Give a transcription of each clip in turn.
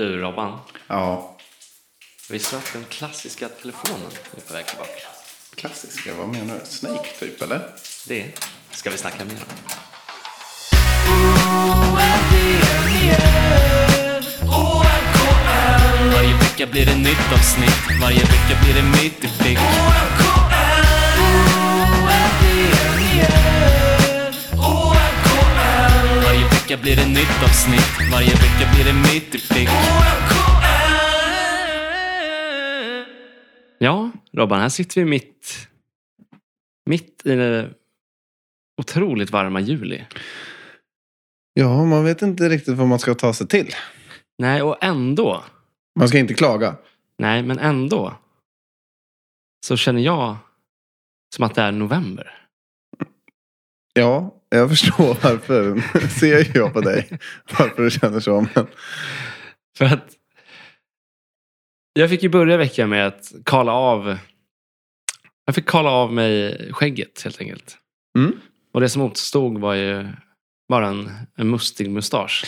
Du Robban, Ja, du att den klassiska telefonen är på väg tillbaka? klassiska. Vad menar du? Snake typ, eller? Det ska vi snacka mer om. Varje vecka blir det nytt avsnitt Varje vecka blir det mitt i prick vecka blir det nytt avsnitt Varje vecka blir det mitt i prick Ja, Robban, här sitter vi mitt, mitt i det otroligt varma juli. Ja, man vet inte riktigt vad man ska ta sig till. Nej, och ändå, Man ska inte klaga. nej, men ändå så känner jag som att det är november. Ja, jag förstår varför. Ser jag på dig. Varför du känner så. Men... För att jag fick ju börja veckan med att kala av. Jag fick kala av mig skägget helt enkelt. Mm. Och det som återstod var ju bara en, en mustig mustasch.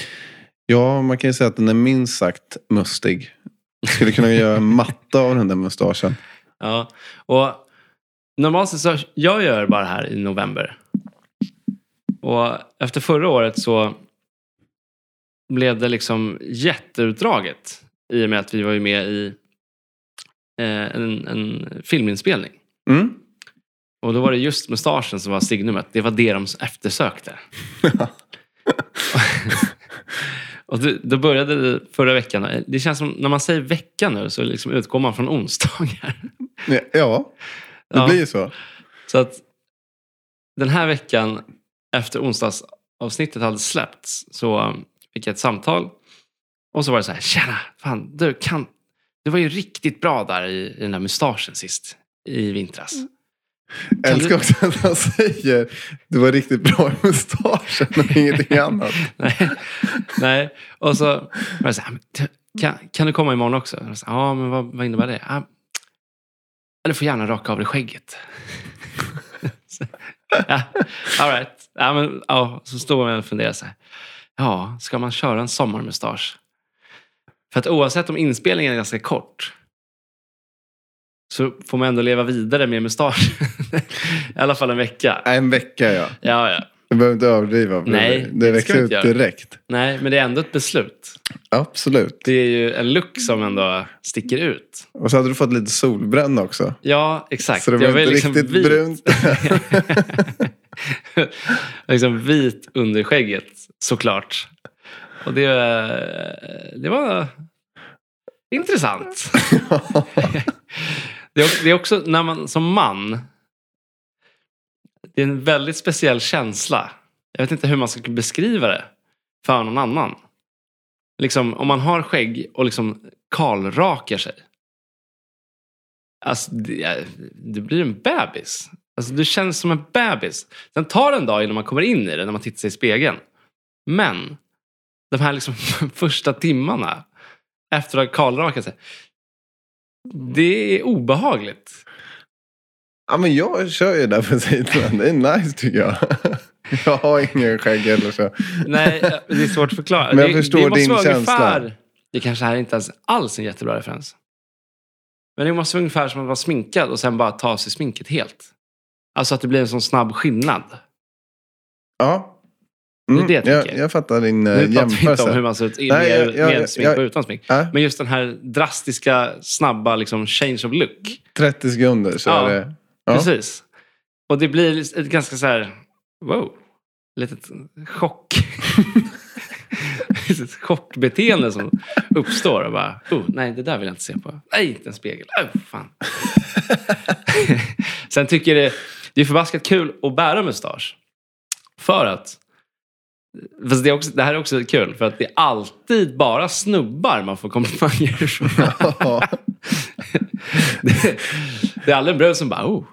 Ja, man kan ju säga att den är minst sagt mustig. Skulle kunna göra en matta av den där mustaschen. Ja, och normalt sett så jag gör bara det här i november. Och efter förra året så blev det liksom jätteutdraget i och med att vi var med i eh, en, en filminspelning. Mm. Och då var det just mustaschen som var signumet. Det var det de eftersökte. och då, då började det förra veckan. Det känns som när man säger vecka nu så liksom utgår man från onsdagar. Ja, det Ja. blir ju så. Så att den här veckan efter onsdagsavsnittet hade släppts så fick jag ett samtal. Och så var det så här, tjena, fan, du, kan, du var ju riktigt bra där i, i den där mustaschen sist i vintras. Jag Kan älskar du- också att han säger du var riktigt bra i mustaschen och ingenting annat. Nej. Nej. Och så var det så här, "Men du, kan, kan du komma imorgon också? Jag ja, men vad, vad innebär det? Ja, du får gärna raka av dig skägget. Ja, all right. Ja, men, ja, så står man och funderar så här. Ja, ska man köra en sommarmustasch? För att oavsett om inspelningen är ganska kort så får man ändå leva vidare med mustasch. I alla fall en vecka. En vecka ja. Ja, ja. Du behöver inte överdriva. Nej, det växer ut göra. direkt. Nej, men det är ändå ett beslut. Absolut. Det är ju en look som ändå sticker ut. Och så hade du fått lite solbränna också. Ja, exakt. Så det var Jag inte liksom riktigt vit. brunt. liksom vit under skägget, såklart. Och det, det var intressant. det är också när man som man, det är en väldigt speciell känsla. Jag vet inte hur man ska beskriva det för någon annan. Liksom, om man har skägg och liksom kalrakar sig. Alltså, det, det blir en bebis. Alltså, du känns som en bebis. Sen tar det en dag innan man kommer in i det, när man tittar sig i spegeln. Men de här liksom första timmarna efter att ha kalrakat sig. Det är obehagligt. Ja, men jag kör ju där på sidan. Det är nice tycker jag. Jag har ingen skägg eller så. Nej, det är svårt att förklara. Men jag det, förstår det måste din vara känsla. Ungefär, det kanske här är inte ens alls en jättebra referens. Men det måste vara ungefär som att vara sminkad och sen bara ta av sig sminket helt. Alltså att det blir en sån snabb skillnad. Ja. Det är Mm, det jag jag, jag fattar din eh, Nu pratar vi inte om jämförelse. hur man ser ut med, Nej, jag- jag- med smink jag- och utan smink. Äh, Men just den här drastiska, snabba liksom, change of look. 30 sekunder så Ja. är det... Ja. Precis. Och det blir ett ganska så här, wow, litet chock. ett chockbeteende som uppstår. Och bara, oh, nej, det där vill jag inte se på. Nej, inte en spegel. Oh, fan. Sen tycker jag det, det är förbaskat kul att bära mustasch. För att, fast det, också, det här är också kul, för att det är alltid bara snubbar man får komplimanger från. Det, det är aldrig en brud som bara, oh,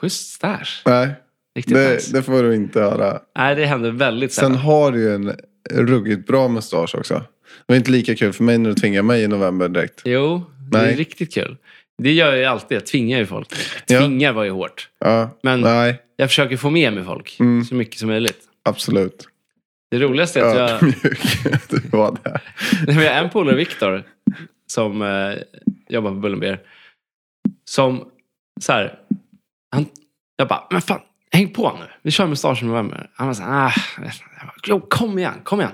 schysst stash. Nej, Riktigt nice. det, det får du inte höra. Nej, det händer väldigt Sen sällan. har du ju en ruggigt bra mustasch också. Det var inte lika kul för mig när du tvingade mig i november direkt. Jo, det är Nej. riktigt kul. Det gör jag ju alltid. Jag tvingar ju folk. Ja. Tvingar var ju hårt. Ja, Men nej, jag försöker få med mig folk Mm. så mycket som möjligt. absolut. Det roligaste är att jag, Ödmjuk du var där. vi har en polare, Viktor, som eh, jobbar på Bullenbeer. Som så här, han, jag bara, men fan, häng på nu. Vi kör mustasch i november. Han var så här, ah, jag bara, kom igen, kom igen.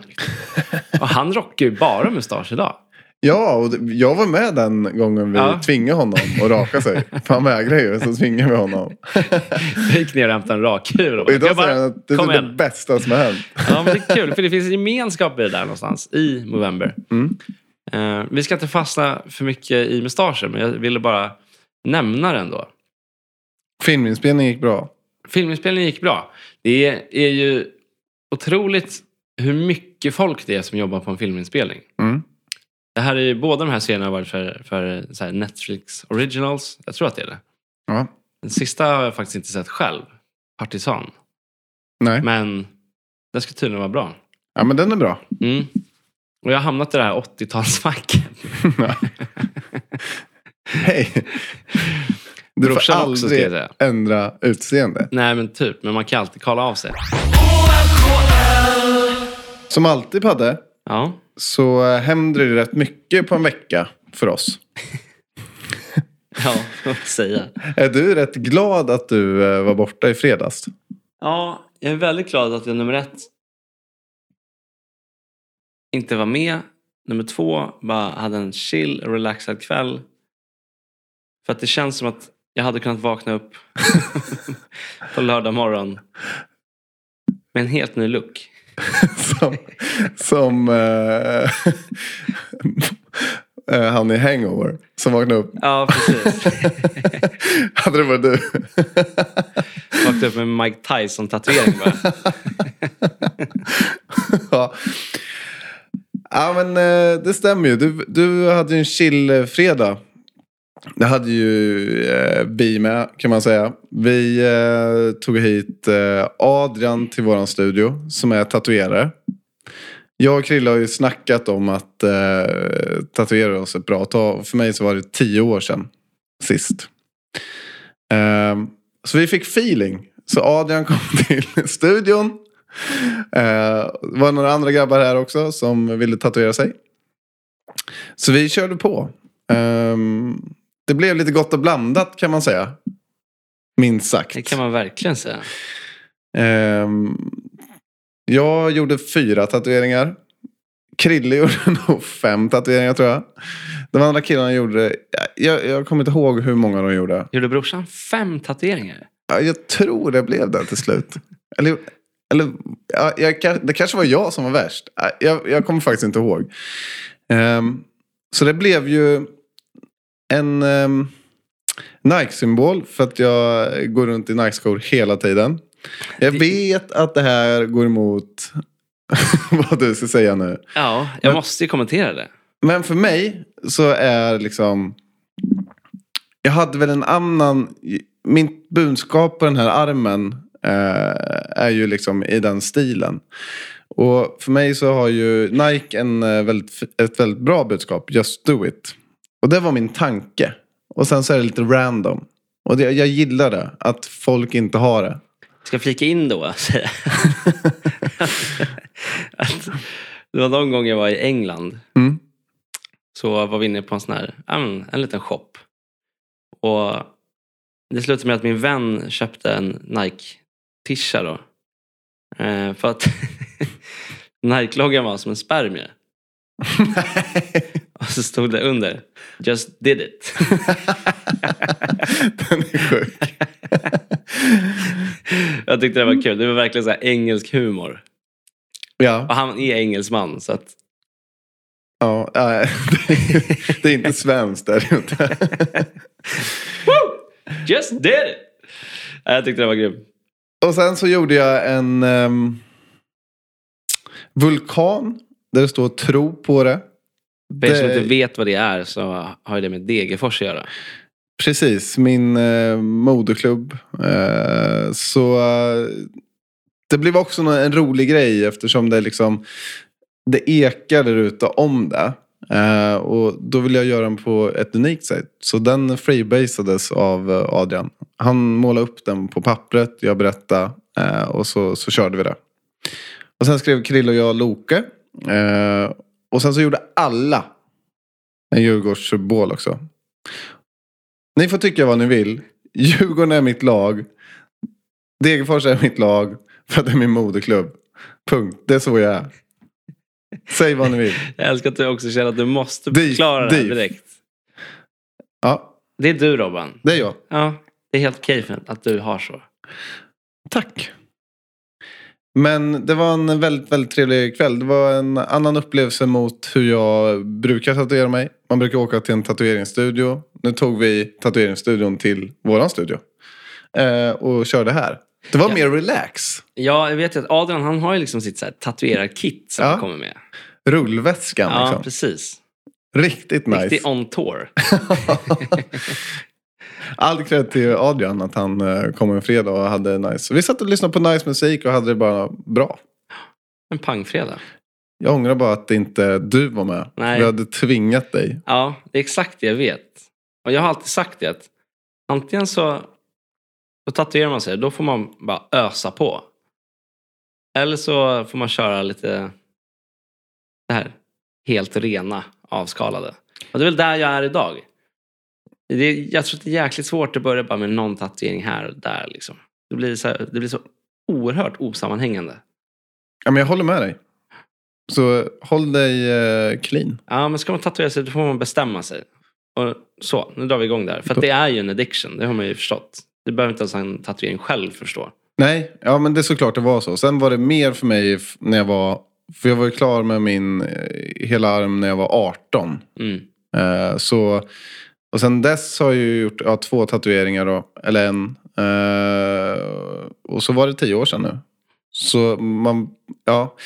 och han rockar ju bara mustasch idag. Ja, och det- jag var med den gången vi Ja. tvingade honom att raka sig. För han vägrade ju, så tvingade vi honom. Jag gick ner och hämtade en rakhyvel. och idag jag säger han att det är det igen. bästa som har hänt. Ja, men det är kul, för det finns en gemenskap i det där någonstans, i november. Mm. Eh, vi ska inte fastna för mycket i mustascher, men jag ville bara nämna den då. Filminspelningen gick bra. Filminspelningen gick bra. Det är ju otroligt hur mycket folk det är som jobbar på en filminspelning. Mm. Det här är ju, båda de här serierna har varit för, för Netflix Originals. Jag tror att det är det. Ja. Den sista har jag faktiskt inte sett själv. Partisan. Nej. Men den ska tydligen vara bra. Ja, men den är bra. Mm. Och jag har hamnat i det här 80-talsfacket. Hej. Du får också, jag aldrig säga. ändra utseende. Nej, men typ. Men man kan alltid kolla av sig. Som alltid Padde, Ja. så händer det rätt mycket på en vecka för oss. Ja, vad säga. Är du rätt glad att du eh, var borta i fredags? Ja, jag är väldigt glad att jag nummer ett inte var med. Nummer två bara hade en chill, relaxad kväll. För att det känns som att jag hade kunnat vakna upp på lördag morgon med en helt ny look. som som eh, han i Hangover som vaknade upp. Ja, precis. Hade det varit du? Vaknade upp med Mike Tyson-tatuering bara. ja. ja men eh, det stämmer ju. Du, du hade ju en chill fredag. Det hade ju eh, vi med kan man säga. Vi eh, tog hit eh, Adrian till våran studio som är tatuerare. Jag och Krilla har ju snackat om att eh, tatuera oss ett bra tag. För mig så var det tio år sedan sist. Eh, så vi fick feeling. Så Adrian kom till studion. Eh, det var några andra grabbar här också som ville tatuera sig. Så vi körde på. Ehm, det blev lite gott och blandat kan man säga. Minst sagt. Det kan man verkligen säga. Ehm, jag gjorde fyra tatueringar. Krille gjorde nog fem tatueringar tror jag. De andra killarna gjorde, jag, jag kommer inte ihåg hur många de gjorde. Gjorde brorsan fem tatueringar? Ja, Jag tror det blev det till slut. Eller, eller ja, jag, det kanske var jag som var värst. Ja, Jag, jag kommer faktiskt inte ihåg. Ehm, så det blev ju en um, Nike-symbol för att jag går runt i Nike-skor hela tiden. Jag Det- vet att det här går emot vad du ska säga nu. Ja, jag Men- måste ju kommentera det. Men för mig så är liksom... Jag hade väl en annan... Min budskap på den här armen eh, är ju liksom i den stilen. Och för mig så har ju Nike en, eh, väldigt, ett väldigt bra budskap. Just do it. Och det var min tanke. Och sen så är det lite random. Och det, jag gillar det. Att folk inte har det. Ska jag flika in då? att det var någon gång jag var i England. Mm. Så var vi inne på en sån här, men, en liten shop. Och det slutade med att min vän köpte en Nike-tisha då. Eh, för att Nike-loggan var som en spermie. Och så stod det under, just did it. den är sjuk. jag tyckte det var kul. Det var verkligen så här engelsk humor. Ja. Och han är engelsman så att Ja, ja, det är inte svenskt där ute. Just did it! Ja, Jag tyckte det var grymt. Och sen så gjorde jag en ehm, vulkan där det står tro på det. För er som inte vet vad det är så har det med Degerfors att göra. Precis, min eh, moderklubb. Eh, så eh, det blev också en rolig grej eftersom det liksom det ekar där ute om det. Eh, och då ville jag göra den på ett unikt sätt. Så den freebasades av eh, Adrian. Han målade upp den på pappret, jag berättade eh, och så, så körde vi det. Och sen skrev Krill och jag Loke. Och sen så gjorde alla en Djurgårdssymbol också. Ni får tycka vad ni vill. Djurgården är mitt lag. Degerfors är mitt lag. För att det är min moderklubb. Punkt. Det är så jag är. Säg vad ni vill. Jag älskar att du också känner att du måste förklara det här direkt. Ja, Det är du Robban. det är jag. Ja, det är helt okej att du har så. Tack. Men det var en väldigt, väldigt trevlig kväll. Det var en annan upplevelse mot hur jag brukar tatuera mig. Man brukar åka till en tatueringsstudio. Nu tog vi tatueringsstudion till våran studio. Eh, och körde här. Det var Ja. mer relax. Ja, jag vet ju att Adrian han har ju liksom sitt så här tatuerar-kit som Ja. han kommer med. Rullväskan Ja, liksom. precis. Riktigt nice. Riktigt on tour. All cred till Adrian att han eh, kom en fredag och hade nice. Vi satt och lyssnade på nice musik och hade det bara bra. En pangfredag. Jag ångrar bara att inte du var med. Nej. Vi hade tvingat dig. Ja, det är exakt det jag vet. Och jag har alltid sagt det att antingen så då tatuerar man sig, då får man bara ösa på. Eller så får man köra lite det här helt rena, avskalade. Och det är väl där jag är idag. Det är, jag tror att det är jäkligt svårt att börja bara med någon tatuering här och där. Liksom. Det, blir så här, det blir så oerhört osammanhängande. Ja, men jag håller med dig. Så håll dig eh, clean. Ja, men ska man tatuera sig då får man bestämma sig. Och så, nu drar vi igång där. För att det är ju en addiction, det har man ju förstått. Det behöver inte ens en tatuering själv förstå. Nej, ja men det är såklart det var så. Sen var det mer för mig när jag var... För jag var ju klar med min eh, hela arm när jag var 18. Mm. Eh, så, och sen dess har jag gjort ja, två tatueringar då. Eller en. Eh, och så var det tio år sedan nu. Så man, ja.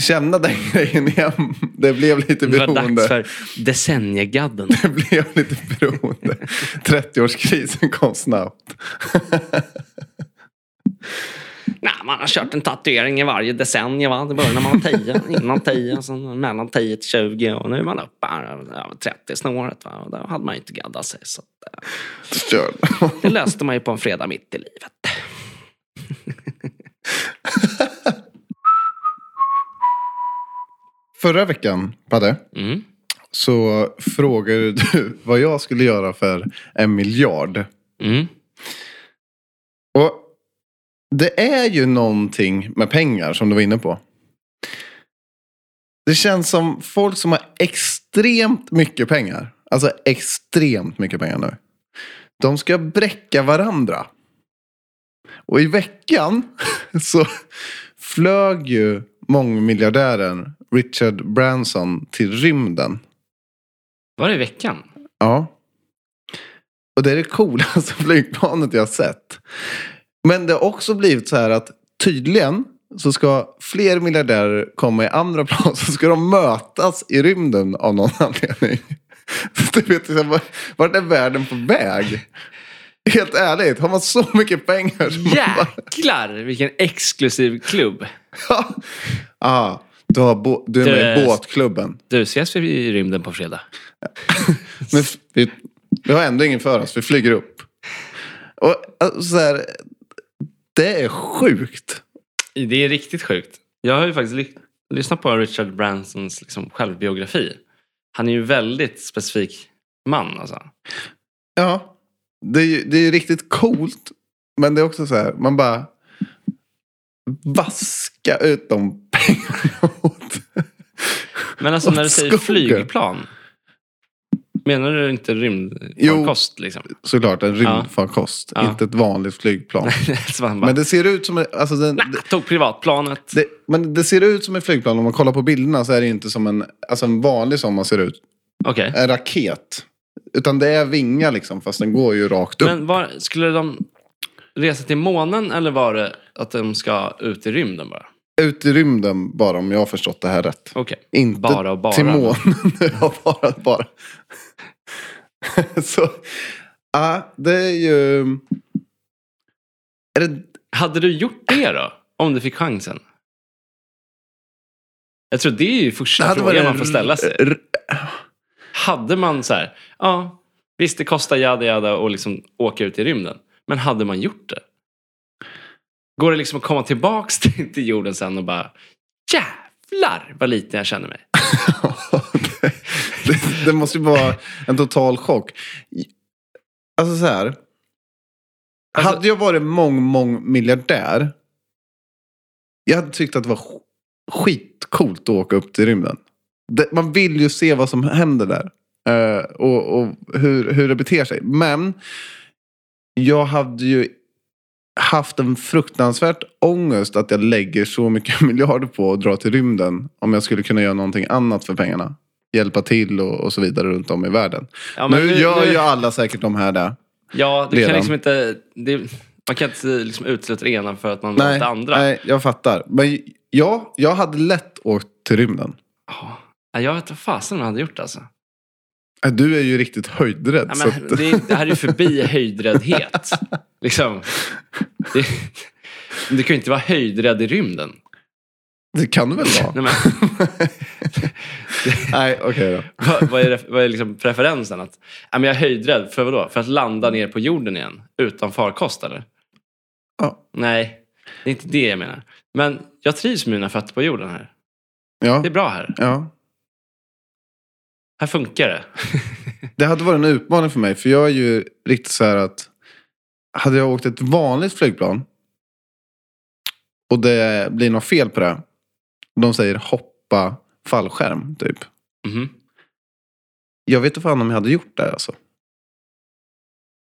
Känna den grejen igen. Det blev lite Det var beroende. dags för decenniegadden. Det blev lite beroende. 30-årskrisen kom snabbt. Nej, man har kört en tatuering i varje decennium. Va? Det började när man var 10, innan 10, sen mellan 10 till 20 och nu är man uppe här över 30 snåret. Va? Och då hade man ju inte gaddat sig. Så att, eh, det löste man ju på en fredag mitt i livet. Förra veckan, Padde, Mm. så frågade du vad jag skulle göra för en miljard. Mm. Och det är ju någonting med pengar som du var inne på. Det känns som folk som har extremt mycket pengar. Alltså extremt mycket pengar nu. De ska bräcka varandra. Och i veckan så flög ju mångmiljardären Richard Branson till rymden. Var det i veckan? Ja. Och det är det coolaste flygplanet jag har sett. Men det har också blivit så här att tydligen så ska fler miljardärer komma i andra plan så ska de mötas i rymden av någon anledning. Så du vet, liksom, vart- är världen på väg? Helt ärligt, har man så mycket pengar så man bara... Jäklar vilken exklusiv klubb. Ja. Ah, du, har bo- du är Du med i båtklubben. Du, ses vi i rymden på fredag? Men vi, vi har ändå ingen för oss, vi flyger upp. Och alltså, så här, det är sjukt. Det är riktigt sjukt. Jag har ju faktiskt ly- lyssnat på Richard Bransons liksom, självbiografi. Han är ju väldigt specifik man alltså. Ja, det är ju det är riktigt coolt. Men det är också så här, man bara vaska ut de pengarna åt. Men alltså när du säger skogen. flygplan. Menar du inte rymdfarkost liksom? Såklart en rymdfarkost, Ja. inte ett vanligt flygplan. Men det ser ut som, en- alltså den, "Nah, det, tog privatplanet. det, men det ser ut som ett flygplan. Om man kollar på bilderna så är det inte som en, alltså en vanlig som man ser ut. Okej. En raket. Utan det är vingar liksom, fast den går ju rakt upp. Men var, skulle de resa till månen eller var det att de ska ut i rymden bara? Ut i rymden bara om jag har förstått det här rätt. Okej. Inte Bara och bara. till månen. bara, bara. Så, ja, det är ju... Är det, Hade du gjort det då? Om du fick chansen? Jag tror det är ju första frågan man får ställa sig. Hade man så här, ja, visst det kostar jada jada och liksom åka ut i rymden. Men hade man gjort det? Går det liksom att komma tillbaks till, till jorden sen och bara, Jävlar vad liten jag känner mig. det, det, måste ju vara en total chock. Alltså så här. Alltså- hade jag varit mång, mång miljardär. Jag hade tyckt att det var sk- skitcoolt att åka upp till rymden. Det, man vill ju se vad som händer där. eh, och och hur, hur det beter sig. Men jag hade ju haft en fruktansvärt ångest att jag lägger så mycket miljarder på att dra till rymden. Om jag skulle kunna göra någonting annat för pengarna. Hjälpa till och, och så vidare runt om i världen. Ja, men nu, gör ju alla säkert de här där. Ja, du redan. kan liksom inte... Det, man kan inte liksom utesluta det ena för att man Nej, det andra. nej, jag fattar. Men ja, jag hade lätt åkt till rymden. Ja, jag vet inte fasen man hade gjort alltså. Du är ju riktigt höjdrädd. Ja, men att, det, det här är ju förbi höjdräddhet. liksom. det, du kan ju inte vara höjdrädd i rymden. Det kan du väl vara? Nej, Nej, okej då. vad, vad är, det- vad är liksom preferensen? Att, men jag är höjdrädd för vad då? För att landa ner på jorden igen? Utan farkost eller? Ja. Nej, det är inte det jag menar. Men jag trivs med mina fötter på jorden här. Ja, Det är bra här. ja. Här funkar det. Det hade varit en utmaning för mig. För jag är ju riktigt så här att. Hade jag åkt ett vanligt flygplan. Och det blir något fel på det. De säger hoppa fallskärm typ. Mhm. Jag vet inte fan om jag hade gjort det alltså.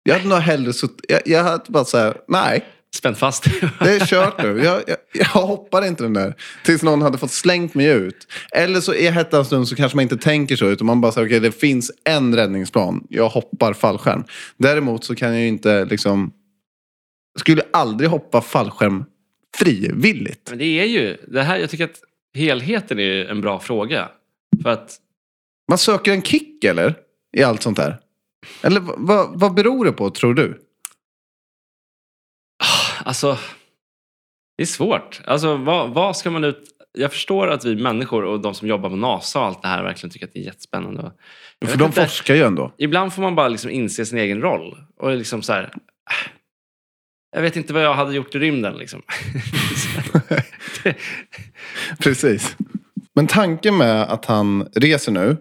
Jag hade nog hellre suttit. Jag, jag hade bara så här. Nej. Spänt fast. Det är kört nu. Jag, jag, jag hoppar inte den där. Tills någon hade fått slängt mig ut. Eller så i hettans stund så kanske man inte tänker så. Utan man bara säger okej det finns en räddningsplan. Jag hoppar fallskärm. Däremot så kan jag ju inte liksom. Skulle aldrig hoppa fallskärm frivilligt. Men det är ju, det här, jag tycker att helheten är en bra fråga. För att, Man söker en kick eller? I allt sånt där. Eller vad, vad, beror det på tror du? alltså, det är svårt. Alltså, vad, vad ska man ut... Jag förstår att vi människor och de som jobbar på NASA och allt det här verkligen tycker att det är jättespännande. Jag För de inte. forskar ju ändå. Ibland får man bara liksom inse sin egen roll. Och liksom så här, jag vet inte vad jag hade gjort i rymden. Liksom. Precis. Men tanken med att han reser nu.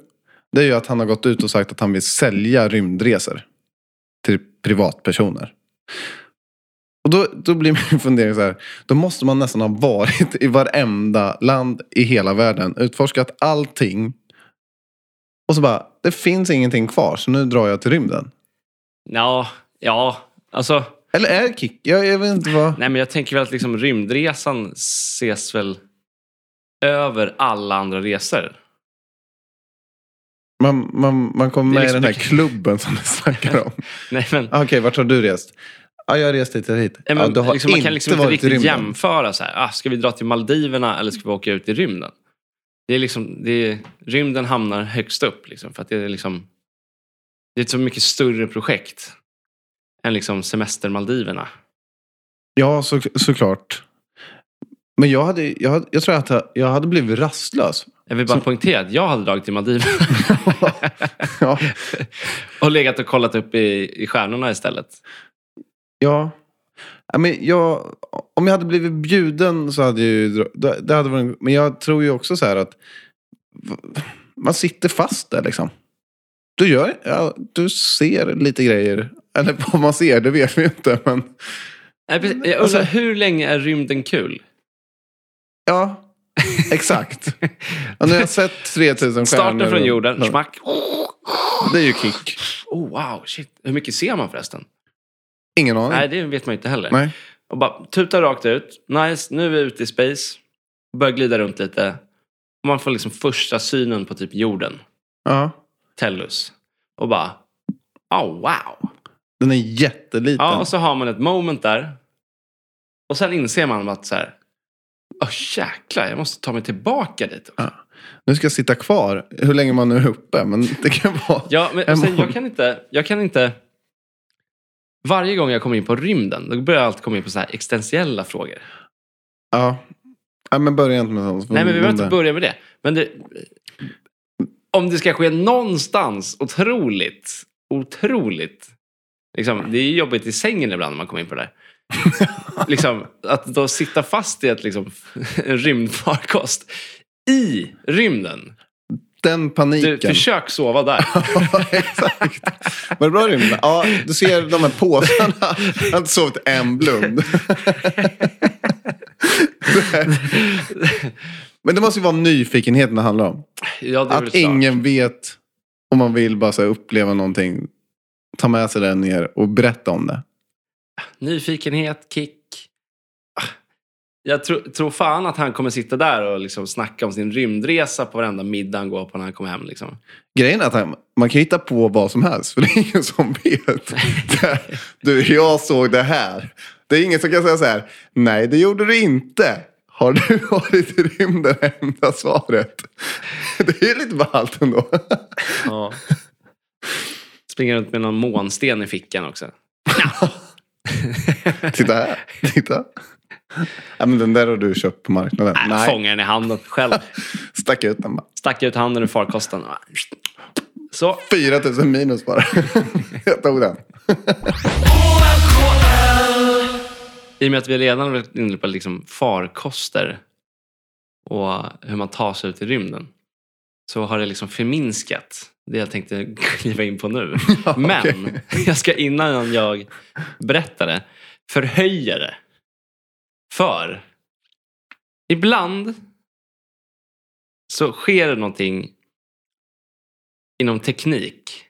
Det är ju att han har gått ut och sagt att han vill sälja rymdresor. Till privatpersoner. Och då, då blir min fundering så här. Då måste man nästan ha varit i varenda land i hela världen. Utforskat allting. Och så bara, det finns ingenting kvar så nu drar jag till rymden. ja, ja, alltså. Eller är kick? Jag, jag vet inte vad. Nej, men jag tänker väl att liksom rymdresan ses väl över alla andra resor. Man, man, man kommer med liksom i den här mycket- klubben som du snackar om. Nej, men, Ah, Okej, vart har du rest? Ah, jag har rest hit och hit. Nej, ah, men, du har liksom, man kan liksom inte riktigt jämföra. Så här, ah, ska vi dra till Maldiverna eller ska vi åka ut i rymden? Det är liksom, det är, rymden hamnar högst upp. Liksom, för att det är, liksom, det är ett så mycket större projekt än liksom semester Maldiverna. Ja, så, såklart. Men jag, hade, jag, hade, jag tror att jag, hade blivit rastlös. Jag vill bara Så- poängtera att jag hade dragit till Maldiverna ja, och legat och kollat upp i, i stjärnorna istället. ja. Men jag, om jag hade blivit bjuden så hade jag ju... Det, hade varit, men jag tror ju också så här att man sitter fast där liksom. Du, gör, ja, du ser lite grejer. Eller vad man ser, det vet vi inte. Men. Jag undrar, Alltså- hur länge är rymden kul? ja, exakt. Ja, nu har jag sett 3000 stjärnor. Starten från och- jorden, smack. Det är ju kick. Oh, wow, shit. Hur mycket ser man förresten? Ingen aning. Nej, det vet man ju inte heller. Nej. Och bara tuta rakt ut. Nice, nu är vi ute i space. Börjar glida runt lite. Och man får liksom första synen på typ jorden. Ja. Tellus. Och bara, oh wow. Den är jätteliten. Ja, och så har man ett moment där. Och sen inser man att så här, oh, jäklar, jag måste ta mig tillbaka dit. Också. Nu ska jag sitta kvar. Hur länge man nu är uppe. Men det kan vara... Ja, men sen, jag kan inte, jag kan inte... Varje gång jag kommer in på rymden, då börjar jag alltid komma in på så här existentiella frågor. Ja. ja men börja inte med sånt. Nej, men vi behöver inte börja med det. Men det, om det ska ske någonstans otroligt, otroligt. Liksom, det är jobbigt i sängen ibland när man kommer in på det där. liksom, att då sitta fast i ett, liksom, en rymdfarkost i rymden. Den Du, paniken. försök sova där. Ja, exakt. Var det bra rymden? Ja, du ser de här påsarna. Jag har inte sovit en blund. Men det måste ju vara nyfikenheten det handlar om. Ja, det Att ingen vet om man vill bara uppleva någonting. Ta med sig det ner och berätta om det. Nyfikenhet, kick. Jag tro, tror fan att han kommer sitta där och liksom snacka om sin rymdresa på varenda middag han går på när han kommer hem. Liksom. Grejen är att han- man kan hitta på vad som helst. För det är ingen som vet. Du, jag såg det här. Det är ingen som kan säga så här. Nej, det gjorde du inte. Har du varit i rymden? Enda svaret. Det är lite ballt ändå. Ja. Springer runt med någon månsten i fickan också. Titta här. Titta. Ja, men den där har du köpt på marknaden. Nej, Nej, Fångar den i handen själv. stack ut den bara. Stack ut handen ur farkosten. Så. 4 000 minus bara. Jag tog den. I och med att vi redan varit inne på liksom farkoster och hur man tar sig ut i rymden så har det liksom förminskat det jag tänkte kliva in på nu. Men okej. jag ska innan jag berättar det förhöja det. För ibland så sker det någonting inom teknik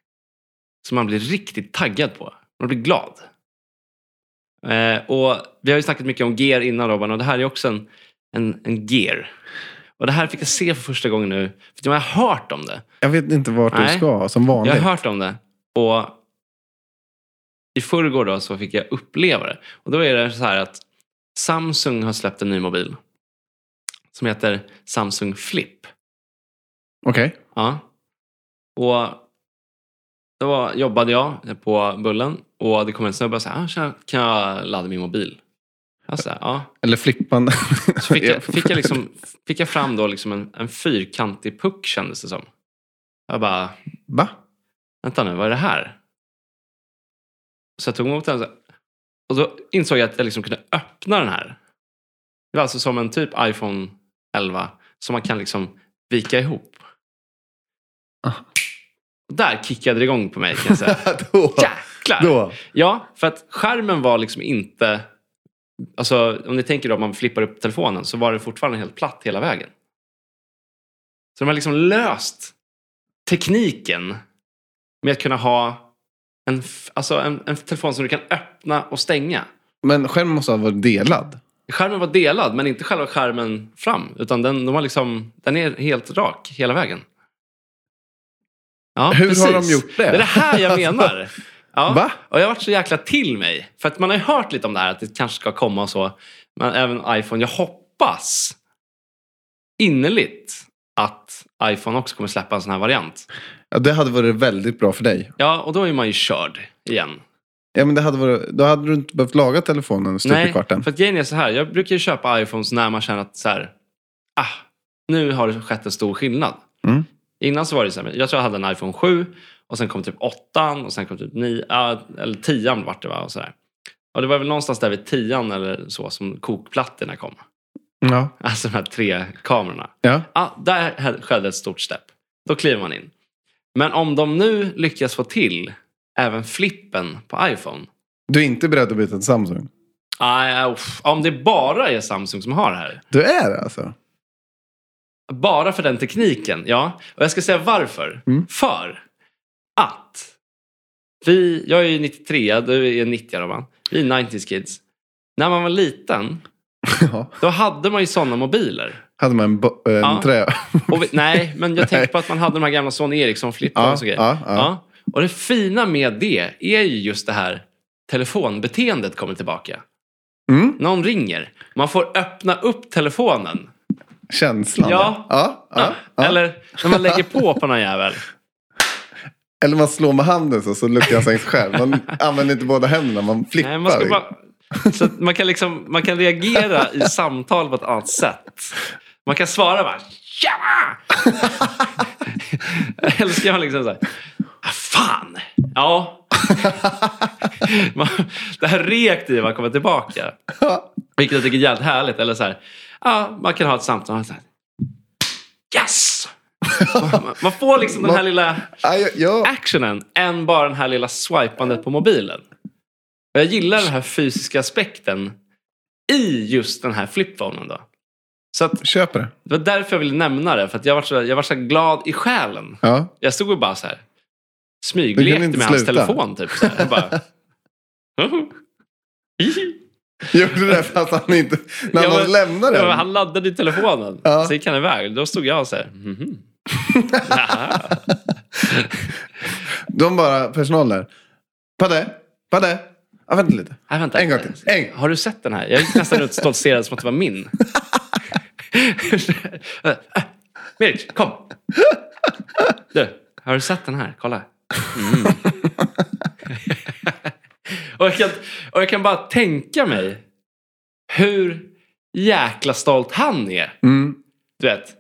som man blir riktigt taggad på. Man blir glad. Eh, och vi har ju snackat mycket om gear innan Robban och det här är också en, en, en gear. Och det här fick jag se för första gången nu. För jag har hört om det. Jag vet inte vart du Nej. ska som vanligt. Jag har hört om det. Och i förrgår då så fick jag uppleva det. Och då är det så här att Samsung har släppt en ny mobil. Som heter Samsung Flip. Okej. Ja. Och då jobbade jag på Bullen och det kom en snubbe och sa ah, kan jag ladda min mobil? Sa, ja. Eller flippande. Så fick jag, fick jag, liksom, fick jag fram då liksom en, en fyrkantig puck kändes det som. Jag bara, Va? vänta nu, vad är det här? Så jag tog emot den och då insåg jag att jag liksom kunde öppna den här. Det var alltså som en typ iPhone 11 som man kan liksom vika ihop. Ah. Där kickade det igång på mig kan jag säga. då. Jäklar! då. Ja, för att skärmen var liksom inte... Alltså, om ni tänker då att man flippar upp telefonen så var det fortfarande helt platt hela vägen. Så de har liksom löst tekniken med att kunna ha en, alltså en, en telefon som du kan öppna och stänga. Men skärmen måste ha varit delad. Skärmen var delad, men inte själva skärmen fram. Utan den, de har liksom, den är helt rak hela vägen. Ja, Hur precis. har de gjort det? Det är det här jag menar. Ja. Va? Och jag har varit så jäkla till mig. För att man har ju hört lite om det här, att det kanske ska komma och så. Men även iPhone. Jag hoppas innerligt att iPhone också kommer släppa en sån här variant. Ja, det hade varit väldigt bra för dig. Ja, och då är man ju körd igen. Ja, men det hade varit, då hade du inte behövt laga telefonen stup i Nej, kvarten. för att grejen är så här. Jag brukar ju köpa iPhones när man känner att så här, ah, nu har det skett en stor skillnad. Mm. Innan så var det så här, jag tror jag hade en iPhone 7 och sen kom typ 8 och sen kom typ 9, ja, eller 10 vart det var och sådär. Och det var väl någonstans där vid 10 eller så som kokplattorna kom. Ja. Alltså de här tre kamerorna. ja. Ja, där skedde ett stort steg. Då kliver man in. Men om de nu lyckas få till även flippen på iPhone. Du är inte beredd att byta till Samsung? Ah, uff, om det bara är Samsung som har det här. Du är det alltså? Bara för den tekniken, ja. Och jag ska säga varför. Mm. För att vi, jag är ju 93, du är 90 Robban. Vi är 90s kids. När man var liten, Ja. då hade man ju sådana mobiler. Hade man en, bo- en Ja. trä? Vi, nej, men jag tänker på att man hade de här gamla Sony Ericsson-flipparna Ja, och så grejer. ja. Och det fina med det är ju just det här telefonbeteendet kommer tillbaka. Mm. Någon ringer, man får öppna upp telefonen. Känslan? Ja, ja. Eller när man lägger på på någon jävel. Eller man slår med handen så, så lyckas sig själv. Man använder inte båda händerna, man flippar. Nej, man, bara, så man, kan liksom, man kan reagera i samtal på ett annat sätt. Man kan svara bara Tjena! Eller ska man liksom säga ah, Fan! Ja. Man, det här reaktiva kommer tillbaka. Vilket jag tycker är jävligt härligt. Eller så här, ja, man kan ha ett samtal så här, Yes! Man, får liksom den här lilla Ja, ja, ja. actionen än bara den här lilla swipandet på mobilen. Och jag gillar den här fysiska aspekten i just den här flipphonen då. Så att, Köper det. det var därför jag ville nämna det. För att jag var så, jag var så glad i själen. Ja. Jag stod och bara så här smyglekte med hans telefon. Typ, så här. Jag bara, Gjorde du det fast han inte... När Ja, han lämnade Ja, den? men han laddade ju telefonen. Ja. Så gick han iväg. Då stod jag och så här. Mhm. Jaha. De bara, personalen där. Padde, Padde. Ja, vänta lite. Nej, vänta. En gång till. En. Har du sett den här? Jag gick nästan runt och stoltserade som att det var min. Mirch, kom! Du, har du sett den här? Kolla. Mm. och, jag kan, och jag kan bara tänka mig hur jäkla stolt han är. Mm. Du vet.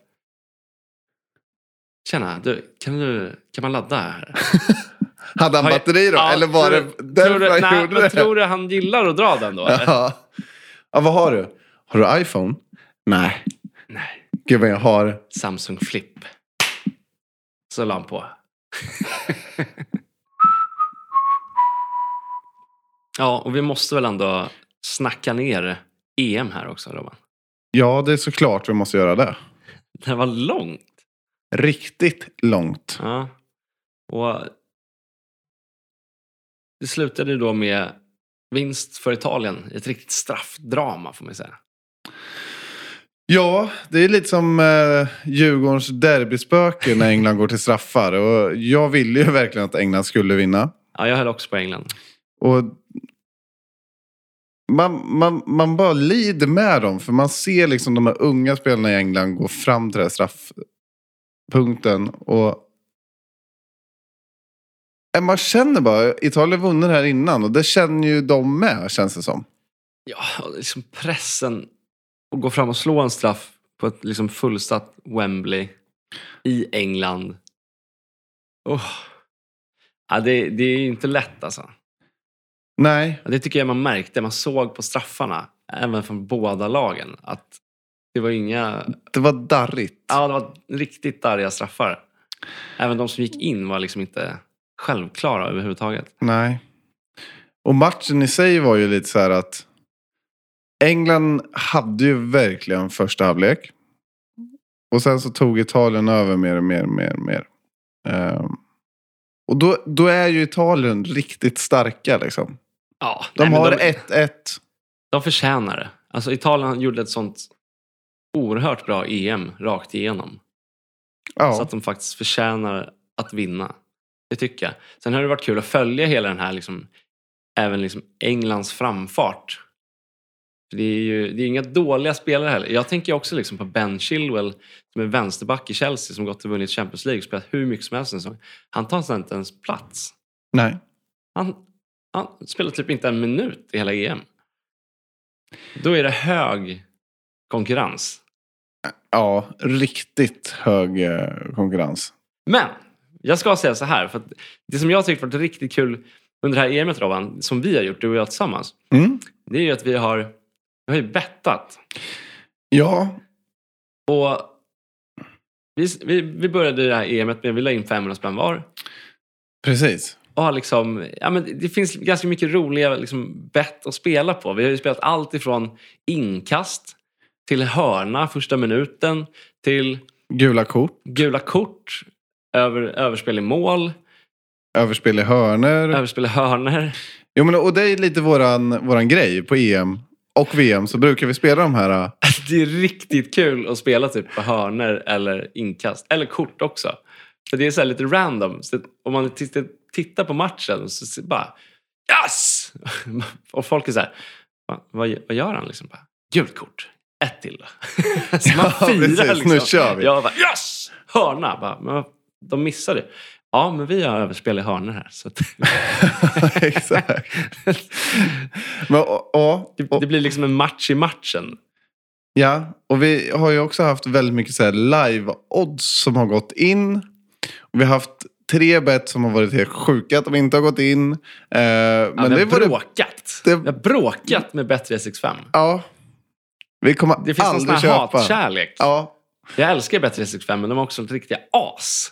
Tjena, du, kan, du, kan man ladda här? Hade han Har jag- batteri då? Ja, Eller var tror det därför tror han nej, gjorde det? Tror du han gillar att dra den då? Ja. ja, vad har du? Har du iPhone? Nej. Nej. Gud vad jag har. Samsung Flip. Så la han på. ja, och vi måste väl ändå snacka ner EM här också, Robban. Ja, det är såklart vi måste göra det. Det var långt. Riktigt långt. Ja. Och det slutade ju då med vinst för Italien. Ett riktigt straffdrama får man säga. Ja, det är lite som eh, Djurgårdens derbyspöke när England går till straffar. Och jag ville ju verkligen att England skulle vinna. Ja, jag höll också på England. Och man, man, man bara lider med dem. För man ser liksom de här unga spelarna i England gå fram till den här straffpunkten. Och Eh, man känner bara, Italien vunnit här innan. Och det känner ju de med, känns det som. Ja, liksom pressen att gå fram och slå en straff på ett liksom fullsatt Wembley i England. Oh. Ja, det, det är inte lätt alltså. Nej, Det tycker jag man märkte. Man såg på straffarna, även från båda lagen, att det var inga... det var darrigt. Ja, det var riktigt darriga straffar. Även de som gick in var liksom inte självklara överhuvudtaget. Nej. Och matchen i sig var ju lite så här att England hade ju verkligen första halvlek. Och sen så tog Italien över mer och mer och mer och mer. Ehm, och då, då är ju Italien riktigt starka liksom. Ja, De nej, har de, 1-1. de förtjänar det. Alltså, Italien gjorde ett sånt oerhört bra EM rakt igenom. Så Ja. att de faktiskt förtjänar att vinna. Det tycker jag. Sen har det varit kul att följa hela den här, liksom, även liksom Englands framfart. Det är ju det är inga dåliga spelare heller. Jag tänker också liksom på Ben Chilwell som är vänsterback i Chelsea som gått och vunnit Champions League och spelat hur mycket som helst en säsong. Han tar inte ens plats. Nej. Han, han spelar typ inte en minut i hela EM. Då är det hög konkurrens. Ja, riktigt hög eh, konkurrens. Men jag ska säga så här. För det som jag tycker varit riktigt kul under det här EMet Robban, som vi har gjort, du och jag tillsammans. Mm. Det är ju att vi har, vi har ju bettat. Ja, Och vi, vi, vi började det här EMet med att vi la in 500 spänn var. precis. Och har liksom, ja, men det finns ganska mycket roliga liksom, bett att spela på. Vi har ju spelat allt ifrån inkast till hörna första minuten till Gula kort, gula kort, över, överspel i mål, överspel i hörnor. överspel i hörnor. Jo, men, och det är lite våran, våran grej på EM och VM. Så brukar vi spela de här. eh, Det är riktigt kul att spela typ på hörner eller inkast. Eller kort också. För det är så lite random. Så om man tittar, på matchen så bara Yes! Och folk är så här, "Va- vad, vad gör han? Liksom Gult kort. Ett till då. så man Ja, firar precis. liksom. Nu kör vi. Jag bara yes! Hörna. Bara, men de missade. Ja, men vi har överspel i hörnor här. Så att Exakt. Men, och, och, det, det blir liksom en match i matchen. ja, och vi har ju också haft väldigt mycket så live-odds som har gått in. Och vi har haft tre bett som har varit helt sjuka att de inte har gått in. Eh, Ja, men vi det har bråkat. det- Vi har bråkat med Bet365. Ja. Vi kommer Det finns någon sån aldrig här köpa. hatkärlek. Ja. Jag älskar Bet365 men de har också riktiga as.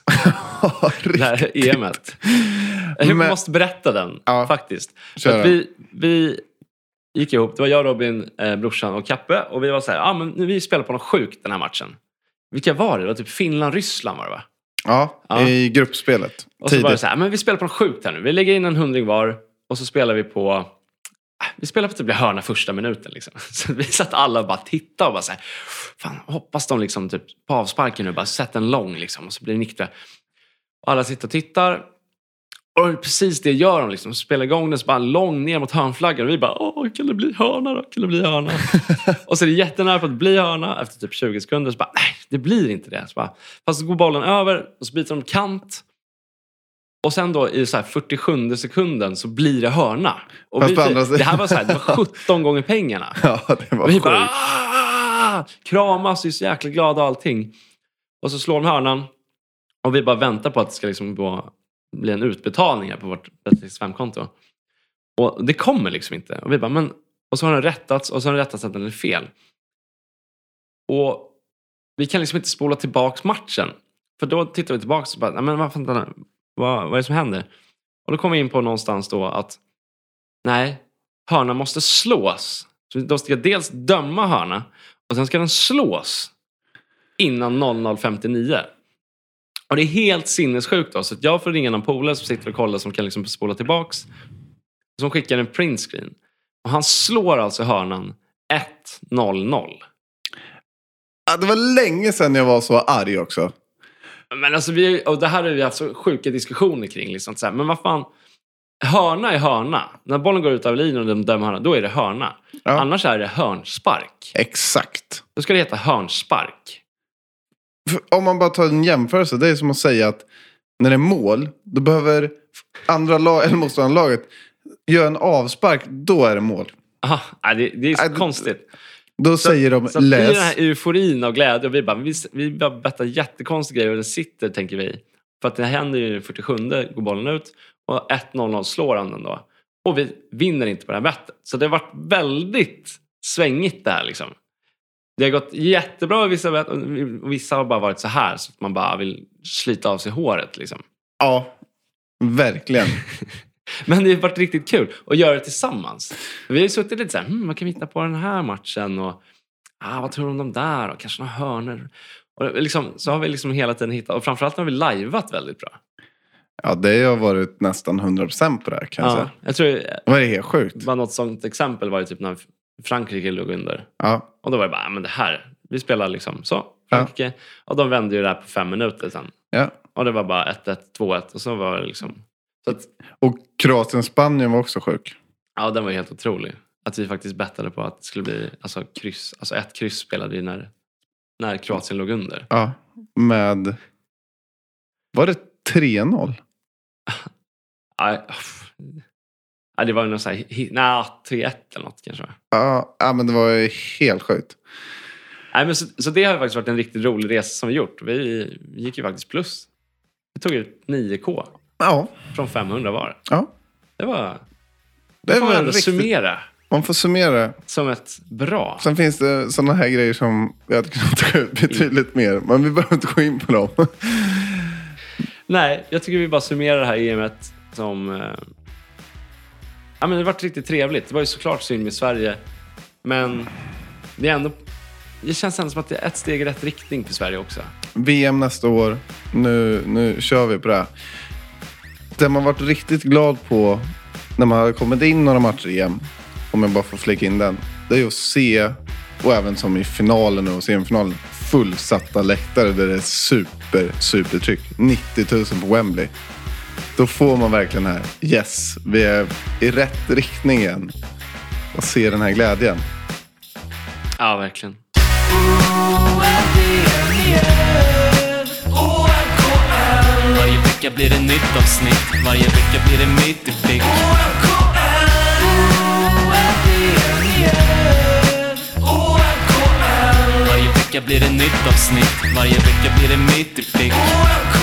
Riktigt. Det här EMet. Jag Men- måste berätta den Ja. faktiskt. För att vi, vi gick ihop, det var jag, Robin, eh, brorsan och Kappe. Och vi var så här, ah, men nu vi spelar på något sjukt den här matchen. Vilka var det? Det var typ Finland-Ryssland var det va? Ja, Ja. i gruppspelet. Och så var det Tidigt. så här, men vi spelar på något sjukt här nu. Vi lägger in en hundring var och så spelar vi på vi spelar på att det blir hörna första minuten. Liksom. Så vi satt alla och bara tittade och bara så här, fan, hoppas de liksom typ på avsparken nu bara sätter en lång liksom, och så blir det nick. Och alla sitter och tittar. Och precis det gör de. Liksom. Spelar igång den så bara lång ner mot hörnflaggan. Och vi bara, Åh, kan det bli hörna då? Kan det bli hörna? och så är det jättenära på att bli hörna. Efter typ 20 sekunder så bara, nej, det blir inte det. Så bara, fast så går bollen över och så byter de kant. Och sen då i så här 47 sekunden så blir det hörna. Och vi, det här var, så här, det var 17 gånger pengarna. Ja, det var Och vi bara "Ah!" kramas och är så jäkla glada och allting. Och så slår de hörnan. Och vi bara väntar på att det ska liksom bli en utbetalning här på vårt 35-konto. Och det kommer liksom inte. Och vi bara, men... Och så har den rättats och så har den rättats att den är fel. Och vi kan liksom inte spola tillbaks matchen. För då tittar vi tillbaka och bara, "Nej, men vad, fan, vad, vad är det som händer? Och då kommer vi in på någonstans då att nej, hörnan måste slås. Så de ska dels döma hörna och sen ska den slås innan 00.59. Och det är helt sinnessjukt. Då, så att jag får ringa någon polare som sitter och kollar som kan liksom spola tillbaks. Som skickar en printscreen. Och han slår alltså hörnan 1.00. Ja, det var länge sedan jag var så arg också. Men alltså vi, och det här har vi haft så sjuka diskussioner kring. Liksom, så här, men vad fan, hörna är hörna. När bollen går ut av linjen och de dömer hörna, då är det hörna. Ja. Annars är det hörnspark. Exakt. Då ska det heta hörnspark. För om man bara tar en jämförelse. Det är som att säga att när det är mål. Då behöver andra lag, eller motståndarlaget göra en avspark. Då är det mål. Aha, det, det är så det- konstigt. Då säger de Så att i den läs. här euforin och glädje, och vi bara, vi, vi bara bettar jättekonstiga grejer och det sitter, tänker vi. För att det händer ju i 47 går bollen ut och 1-0 slår han den då. Och vi vinner inte på det här bettet. Så det har varit väldigt svängigt det här liksom. Det har gått jättebra i vissa bett och vissa har bara varit så här så att man bara vill slita av sig håret liksom. Ja, verkligen. Men det har varit riktigt kul att göra det tillsammans. Vi har ju suttit lite så här, hmm, vad kan vi hitta på den här matchen? Och ah, vad tror du om de där? Och kanske några hörnor. Och liksom, så har vi liksom hela tiden hittat, och framförallt har vi lajvat väldigt bra. Ja, det har varit nästan 100% på det här kan jag Ja, säga. jag tror Det var helt sjukt. bara något sånt exempel var ju typ när Frankrike låg under. Ja, Och då var det bara, ah, men det här, vi spelar liksom så, Frankrike. Och de vände ju det här på fem minuter sen. ja. Och det var bara 1-1, 2-1 och så var det liksom... Att, Och Kroatien-Spanien var också sjuk. Ja, den var ju helt otrolig. Att vi faktiskt bettade på att det skulle bli alltså, kryss. Alltså ett kryss spelade vi när, när Kroatien låg under. Ja, med... Var det 3-0? Ja, det var ju någon så här, hi- nej, 3-1 eller något kanske. Ja, ja, men det var ju helt sjukt. Nej, men så, så det har ju faktiskt varit en riktigt rolig resa som vi gjort. Vi, vi gick ju faktiskt plus. Vi tog ut 9K Ja, från 500 var. ja. Det var... Det Det får man ändå riktigt... summera Man får summera. som ett bra. Sen finns det sådana här grejer som vi hade kunnat ta ut betydligt mer. Men vi behöver inte gå in på dem. Nej, jag tycker vi bara summerar det här EMet som... Eh, ja, men det varit riktigt trevligt. Det var ju såklart synd med Sverige. Men det är ändå... Det känns ändå som att det är ett steg i rätt riktning för Sverige också. VM nästa år. Nu, nu kör vi på det. här. Det man varit riktigt glad på när man har kommit in några matcher i EM, om jag bara får flika in den, det är ju att se, och även som i finalen och semifinalen, fullsatta läktare där det är super, supertryck. 90 000 på Wembley. Då får man verkligen här, yes, vi är i rätt riktning igen. Och se den här glädjen. Ja, verkligen. Vecka blir det nytt avsnitt Varje vecka blir det mitt i fick. Varje vecka blir det nytt avsnitt Varje vecka blir det mitt i fick.